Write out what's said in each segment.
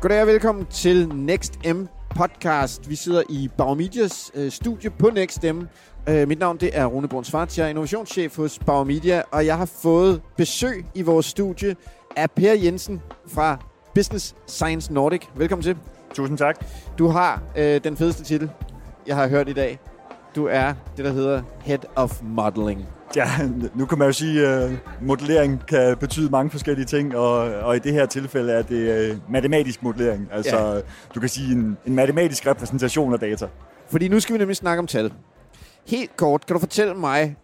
Goddag og velkommen til Next M podcast. Vi sidder i Baromidias øh, studie på Next M. Øh, mit navn det er Rune Bruns Svart. Jeg er innovationschef hos Baromedia, og jeg har fået besøg i vores studie af Per Jensen fra Business Science Nordic. Velkommen til. Tusind tak. Du har øh, den fedeste titel, jeg har hørt i dag. Du er det, der hedder Head of Modeling. Ja, nu kan man jo sige, at uh, modellering kan betyde mange forskellige ting, og, og i det her tilfælde er det uh, matematisk modellering. Altså, ja. du kan sige en, en matematisk repræsentation af data. Fordi nu skal vi nemlig snakke om tal. Helt kort, kan du fortælle mig,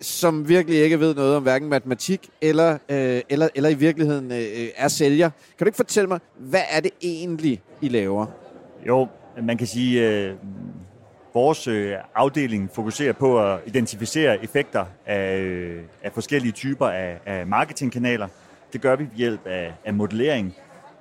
som virkelig ikke ved noget om hverken matematik eller, øh, eller, eller i virkeligheden øh, er sælger. Kan du ikke fortælle mig, hvad er det egentlig, I laver? Jo, man kan sige, øh, vores øh, afdeling fokuserer på at identificere effekter af, øh, af forskellige typer af, af marketingkanaler. Det gør vi ved hjælp af, af modellering.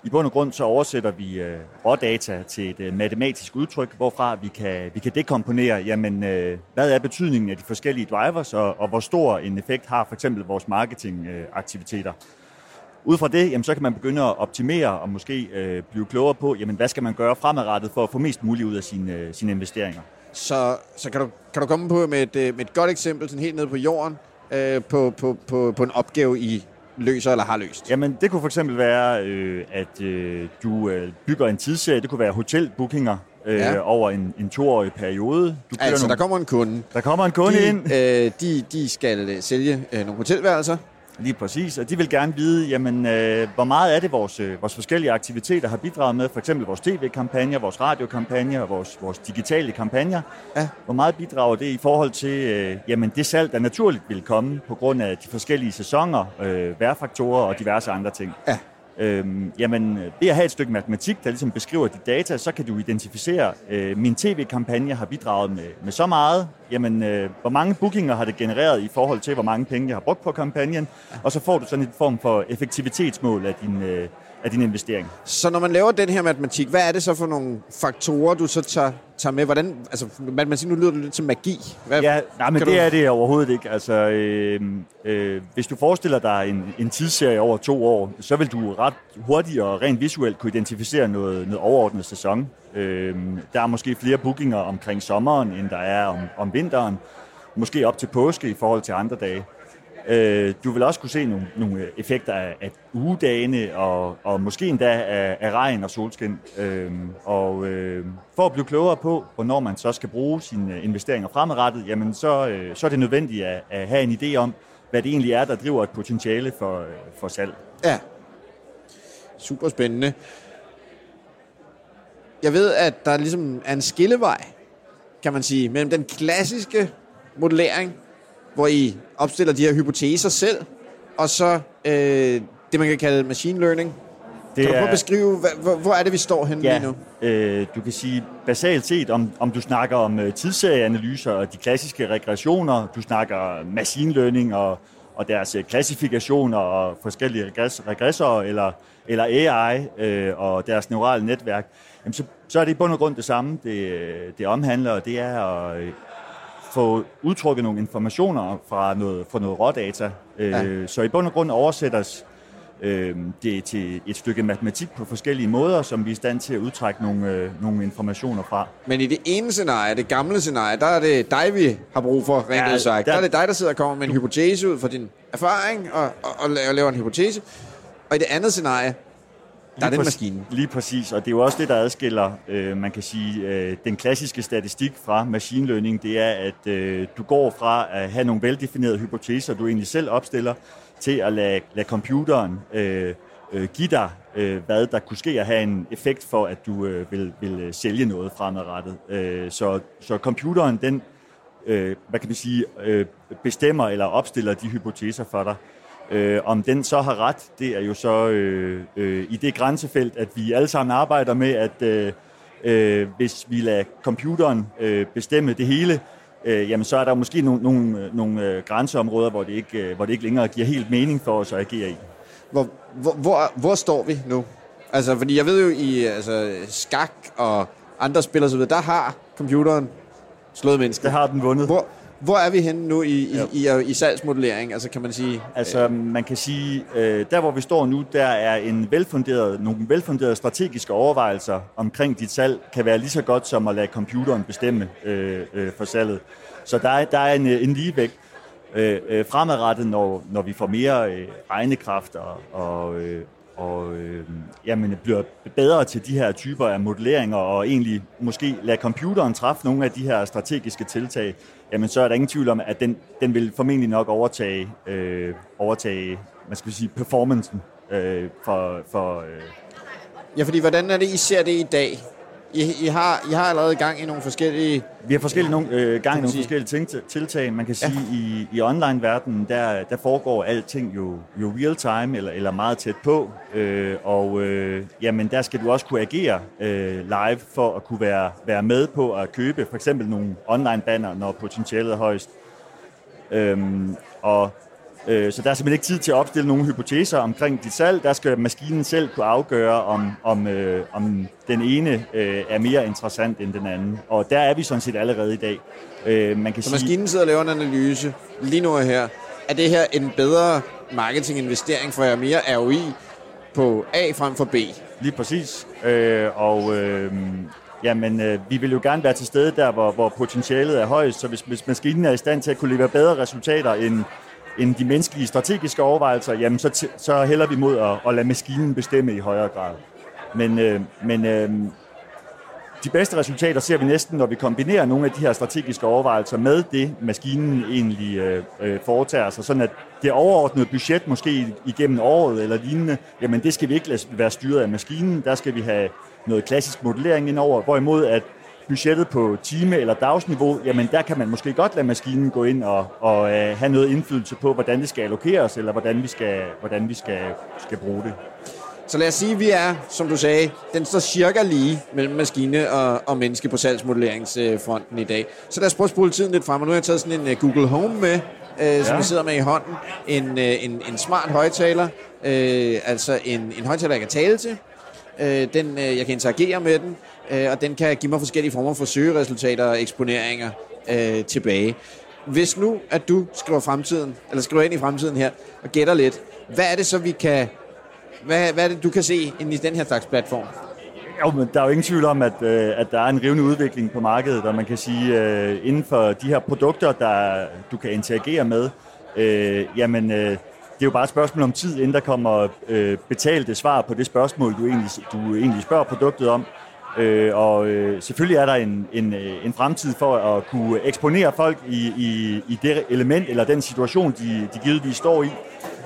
I bund og grund så oversætter vi øh, rådata til et øh, matematisk udtryk, hvorfra vi kan, vi kan dekomponere, jamen, øh, hvad er betydningen af de forskellige drivers, og, og hvor stor en effekt har for eksempel vores marketingaktiviteter. Øh, ud fra det, jamen, så kan man begynde at optimere og måske øh, blive klogere på, jamen, hvad skal man gøre fremadrettet for at få mest muligt ud af sine, øh, sine investeringer. Så, så kan, du, kan du komme på med et, øh, med et godt eksempel, sådan helt ned på jorden, øh, på, på, på, på en opgave, I løser eller har løst? Jamen, det kunne for eksempel være, øh, at øh, du øh, bygger en tidsserie. Det kunne være hotelbookinger øh, ja. over en, en toårig periode. Du altså, nogle... der kommer en kunde. Der kommer en kunde de, ind. Øh, de, de skal øh, sælge øh, nogle hotelværelser. Lige præcis, og de vil gerne vide, jamen, øh, hvor meget er det, vores, øh, vores forskellige aktiviteter har bidraget med, for eksempel vores tv-kampagner, vores radiokampagner og vores, vores digitale kampagner. Ja. Hvor meget bidrager det i forhold til øh, jamen, det salg, der naturligt vil komme på grund af de forskellige sæsoner, øh, vejrfaktorer og diverse andre ting. Ja. Øhm, jamen, ved at have et stykke matematik, der ligesom beskriver de data, så kan du identificere, øh, min tv-kampagne har bidraget med, med så meget, jamen, øh, hvor mange bookinger har det genereret i forhold til, hvor mange penge jeg har brugt på kampagnen, og så får du sådan en form for effektivitetsmål af din, øh, af din investering. Så når man laver den her matematik, hvad er det så for nogle faktorer, du så tager, tager med? Hvordan, altså, matematik, nu lyder det lidt som magi. Hvad, ja, nej, men det du... er det overhovedet ikke. Altså, øh, øh, hvis du forestiller dig en, en tidsserie over to år, så vil du ret hurtigt og rent visuelt kunne identificere noget, noget overordnet sæson. Øh, der er måske flere bookinger omkring sommeren, end der er om, om vinteren. Måske op til påske i forhold til andre dage. Øh, du vil også kunne se nogle, nogle effekter af, af ugedagene, og, og måske endda af, af regn og solskin. Øh, og øh, for at blive klogere på, hvornår man så skal bruge sine investeringer fremadrettet, jamen så, øh, så er det nødvendigt at, at have en idé om, hvad det egentlig er, der driver et potentiale for, øh, for salg. Ja, super spændende. Jeg ved, at der ligesom er en skillevej, kan man sige, mellem den klassiske modellering, hvor I opstiller de her hypoteser selv, og så øh, det, man kan kalde machine learning. Det kan du prøve at beskrive, hvor, hvor er det, vi står henne ja, lige nu? Øh, du kan sige basalt set, om, om du snakker om uh, tidsserieanalyser og de klassiske regressioner, du snakker machine learning og, og deres uh, klassifikationer og forskellige regress, regressorer, eller, eller AI øh, og deres neurale netværk, jamen så, så er det i bund og grund det samme, det, det omhandler, og det er at få udtrykket nogle informationer fra noget, fra noget rådata. Øh, ja. Så i bund og grund oversættes øh, det til et stykke matematik på forskellige måder, som vi er i stand til at udtrække nogle, øh, nogle informationer fra. Men i det ene scenarie, det gamle scenarie, der er det dig, vi har brug for, rent ja, sagt. Der, der er det dig, der sidder og kommer med en hypotese ud fra din erfaring, og, og, og laver en hypotese. Og i det andet scenarie, der er den maskine. Lige præcis, og det er jo også det, der adskiller, øh, man kan sige, øh, den klassiske statistik fra machine learning, det er, at øh, du går fra at have nogle veldefinerede hypoteser, du egentlig selv opstiller, til at lade, lade computeren øh, øh, give dig, øh, hvad der kunne ske at have en effekt for, at du øh, vil, vil øh, sælge noget fremadrettet. Øh, så, så computeren, den, øh, hvad kan man sige, øh, bestemmer eller opstiller de hypoteser for dig. Øh, om den så har ret, det er jo så øh, øh, i det grænsefelt, at vi alle sammen arbejder med, at øh, øh, hvis vi lader computeren øh, bestemme det hele, øh, jamen så er der måske nogle, nogle, nogle øh, grænseområder, hvor det, ikke, øh, hvor det ikke længere giver helt mening for os at agere i. Hvor, hvor, hvor, hvor står vi nu? Altså, fordi jeg ved jo, i altså, skak og andre spil og så videre, der har computeren slået mennesker. Det har den vundet. Hvor, Hvor er vi henne nu i, i, i, i, i salgsmodellering, altså kan man sige? Altså, man kan sige, øh, der hvor vi står nu, der er en velfunderet, nogle velfunderede strategiske overvejelser omkring dit salg, kan være lige så godt som at lade computeren bestemme øh, øh, for salget. Så der er, der er en, en ligevægt øh, øh, fremadrettet, når, når vi får mere øh, regnekraft og, og, øh, og øh, jamen, bliver bedre til de her typer af modelleringer, og egentlig måske lade computeren træffe nogle af de her strategiske tiltag, jamen så er der ingen tvivl om, at den, den vil formentlig nok overtage, øh, overtage hvad skal vi sige, performancen øh, for... for øh. Ja, fordi hvordan er det, I ser det i dag? I, I, har, I har allerede gang i nogle forskellige... Vi har forskellige nogle, øh, gang i nogle forskellige tiltag. Man kan sige, ja. i, i online-verdenen, der, der foregår alting jo, jo real-time, eller, eller meget tæt på. Øh, og øh, jamen, der skal du også kunne agere øh, live, for at kunne være, være med på at købe for eksempel nogle online-banner, når potentialet er højst. Øhm, og Øh, så der er simpelthen ikke tid til at opstille nogle hypoteser omkring dit salg. Der skal maskinen selv kunne afgøre, om, om, øh, om den ene øh, er mere interessant end den anden. Og der er vi sådan set allerede i dag. Øh, man kan så sige, maskinen sidder og laver en analyse lige nu her. Er det her en bedre marketinginvestering for jer mere ROI på A frem for B? Lige præcis. Øh, og øh, jamen, øh, vi vil jo gerne være til stede der, hvor, hvor potentialet er højst. Så hvis, hvis maskinen er i stand til at kunne levere bedre resultater end end de menneskelige strategiske overvejelser, jamen så, så hælder vi mod at, at lade maskinen bestemme i højere grad. Men, øh, men øh, de bedste resultater ser vi næsten, når vi kombinerer nogle af de her strategiske overvejelser med det, maskinen egentlig øh, øh, foretager sig, sådan at det overordnede budget, måske igennem året eller lignende, jamen det skal vi ikke lade være styret af maskinen, der skal vi have noget klassisk modellering indover, hvorimod at budgettet på time- eller dagsniveau, jamen der kan man måske godt lade maskinen gå ind og, og øh, have noget indflydelse på, hvordan det skal allokeres, eller hvordan vi skal, hvordan vi skal, skal bruge det. Så lad os sige, at vi er, som du sagde, den står cirka lige mellem maskine og, og menneske på salgsmodelleringsfronten i dag. Så lad os prøve at spole tiden lidt frem, og nu har jeg taget sådan en uh, Google Home med, uh, ja. som vi sidder med i hånden. En, uh, en, en smart højtaler, uh, altså en, en højtaler, jeg kan tale til. Øh, den, øh, jeg kan interagere med den øh, og den kan give mig forskellige former for søgeresultater og eksponeringer øh, tilbage. Hvis nu, at du skriver fremtiden, eller skriver ind i fremtiden her, og gætter lidt, hvad er det så, vi kan, hvad, hvad er det, du kan se ind i den her slags platform? Jo, men der er jo ingen tvivl om, at, øh, at der er en rivende udvikling på markedet, og man kan sige, øh, inden for de her produkter, der du kan interagere med, øh, jamen, øh, det er jo bare et spørgsmål om tid, inden der kommer øh, betalte svar på det spørgsmål, du egentlig, du egentlig spørger produktet om. Øh, og øh, selvfølgelig er der en, en, øh, en fremtid for at kunne eksponere folk i, i, i det element eller den situation, de, de givetvis står i.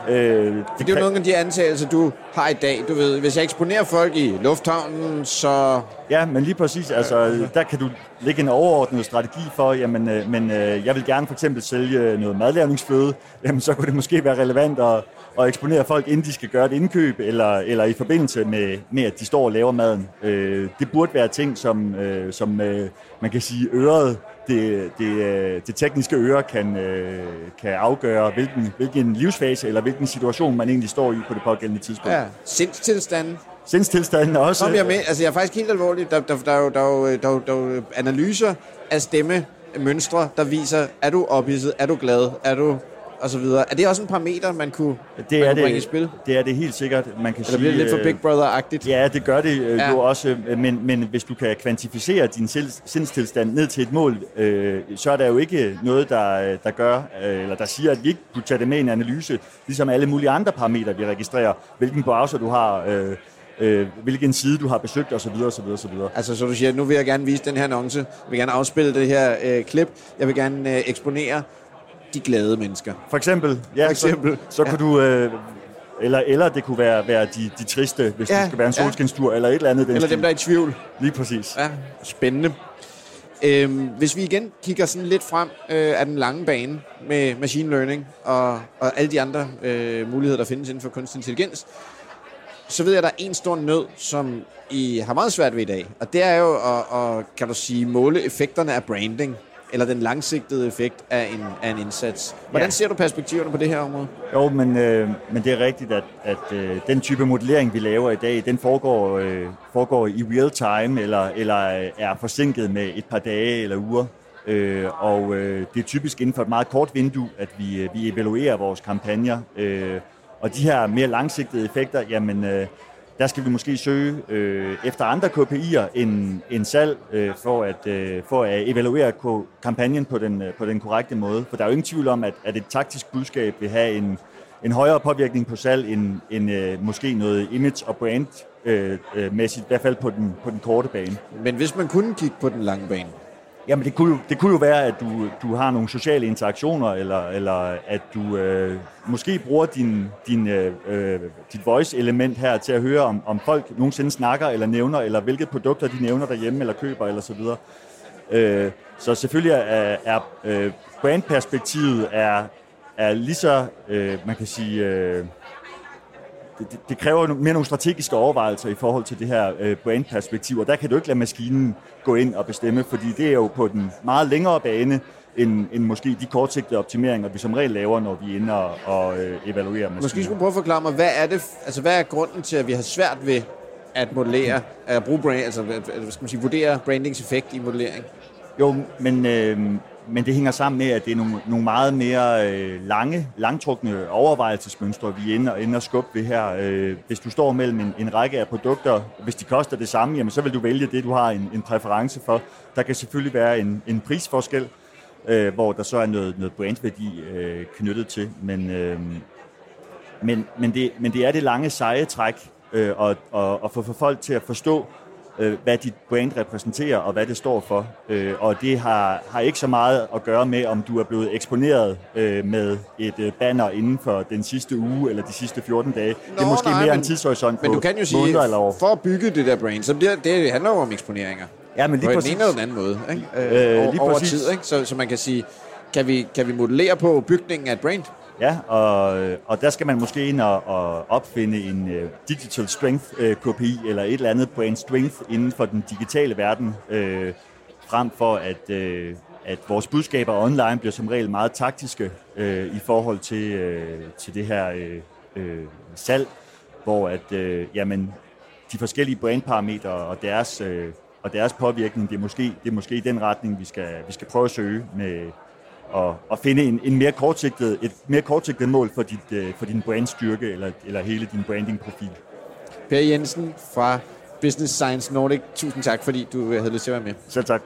Øh, det, det er jo nogle af de antagelser, du har i dag. Du ved, hvis jeg eksponerer folk i lufthavnen, så... Ja, men lige præcis. Altså, der kan du lægge en overordnet strategi for, jamen, øh, men øh, jeg vil gerne for eksempel sælge noget madlavningsfløde. Jamen, så kunne det måske være relevant at, at eksponere folk, inden de skal gøre et indkøb, eller, eller i forbindelse med, med, at de står og laver maden. Øh, det burde være ting, som, øh, som øh, man kan sige, øret det, det, øh, det tekniske øre kan, øh, kan afgøre, hvilken, hvilken livsfase eller hvilken situation man egentlig står i på det pågældende tidspunkt. Ja, sindstilstanden. Sindstilstanden også. Kom jeg med. Altså, jeg er faktisk helt alvorlig. Der, der, der, der, der, der, der, der analyser af stemme mønstre, der viser, er du ophidset, er du glad, er du og så videre. Er det også en parameter, man kunne, det man er kunne det, i spil? Det er det helt sikkert. Man kan Eller bliver det lidt for øh, Big Brother-agtigt? Ja, det gør det øh, ja. jo også. Øh, men, men hvis du kan kvantificere din sindstilstand ned til et mål, øh, så er der jo ikke noget, der, der gør, øh, eller der siger, at vi ikke kunne tage det med i en analyse, ligesom alle mulige andre parametre, vi registrerer. Hvilken browser du har, øh, øh, hvilken side du har besøgt osv. osv., osv. Altså så du siger, nu vil jeg gerne vise den her annonce, jeg vil gerne afspille det her øh, klip, jeg vil gerne øh, eksponere de glade mennesker. For eksempel, ja, For eksempel, så, så ja. kunne du... Øh, eller, eller det kunne være, være de, de triste, hvis ja, det skal være en solskinstur, ja. eller et eller andet. Den eller stil. dem, der er i tvivl. Lige præcis. Ja, spændende. Øhm, hvis vi igen kigger sådan lidt frem øh, af den lange bane med machine learning og, og alle de andre øh, muligheder, der findes inden for kunstig intelligens, så ved jeg, at der er en stor nød, som I har meget svært ved i dag. Og det er jo at, at kan du sige, måle effekterne af branding eller den langsigtede effekt af en, af en indsats. Hvordan ja. ser du perspektiverne på det her område? Jo, men, øh, men det er rigtigt, at, at øh, den type modellering, vi laver i dag, den foregår, øh, foregår i real time, eller, eller er forsinket med et par dage eller uger. øh, og øh, det er typisk inden for et meget kort vindue, at vi, øh, vi evaluerer vores kampagner. Øh, og de her mere langsigtede effekter, jamen øh, der skal vi måske søge øh, efter andre KPI'er end, end salg, øh, for, at, øh, for at evaluere kampagnen på den, øh, på den korrekte måde. For der er jo ingen tvivl om, at, at et taktisk budskab vil have en, en højere påvirkning på salg end, end øh, måske noget image og brand øh, øh, mæssigt, i hvert fald på den, på den korte bane. Men hvis man kunne kigge på den lange bane, Jamen det kunne, jo, det kunne jo være, at du, du har nogle sociale interaktioner, eller, eller at du øh, måske bruger din, din, øh, øh, dit voice-element her til at høre, om, om folk nogensinde snakker eller nævner, eller hvilke produkter de nævner derhjemme eller køber, eller så videre. Øh, så selvfølgelig er, er øh, brandperspektivet er, er lige så, øh, man kan sige... Øh, det, det kræver mere nogle strategiske overvejelser i forhold til det her øh, brandperspektiv, og der kan du ikke lade maskinen gå ind og bestemme, fordi det er jo på den meget længere bane, end, end måske de kortsigtede optimeringer, vi som regel laver, når vi er inde og, og øh, evaluerer maskiner. Måske skulle du prøve at forklare mig, hvad er, det, altså, hvad er grunden til, at vi har svært ved at modellere, at bruge brand, altså, hvad skal man sige, vurdere brandings effekt i modellering? Jo, men øh, men det hænger sammen med, at det er nogle, nogle meget mere øh, lange, langtrukne overvejelsesmønstre, vi ender, og, inde skubbe ved her. Øh, hvis du står mellem en, en række af produkter, hvis de koster det samme, jamen, så vil du vælge det, du har en, en præference for. Der kan selvfølgelig være en, en prisforskel, øh, hvor der så er noget, noget brandværdi øh, knyttet til. Men, øh, men, men, det, men det er det lange seje træk, øh, og, og, og få folk til at forstå, øh, hvad dit brand repræsenterer og hvad det står for. Øh, og det har, har ikke så meget at gøre med, om du er blevet eksponeret øh, med et øh, banner inden for den sidste uge eller de sidste 14 dage. Nå, det er måske nej, mere men, en tidshorisont Men du kan jo sige, eller år. for at bygge det der brand, så det, det handler jo om eksponeringer. Ja, men lige på den ene eller den anden måde. Ikke? Øh, øh, lige over præcis. tid, ikke? Så, så man kan sige, kan vi, kan vi modellere på bygningen af et brand? Ja, og, og der skal man måske ind og, og opfinde en uh, digital strength uh, KPI eller et eller andet brand strength inden for den digitale verden, uh, frem for at, uh, at vores budskaber online bliver som regel meget taktiske uh, i forhold til, uh, til det her uh, uh, salg, hvor at, uh, jamen, de forskellige brandparametre og deres, uh, og deres påvirkning, det er måske, det er måske den retning, vi skal, vi skal prøve at søge med, at, at finde en, en mere kortsigtet, et mere kortsigtet mål for, dit, øh, for din brandstyrke eller, eller hele din branding-profil. Per Jensen fra Business Science Nordic, tusind tak, fordi du havde lyst til at være med. Selv tak.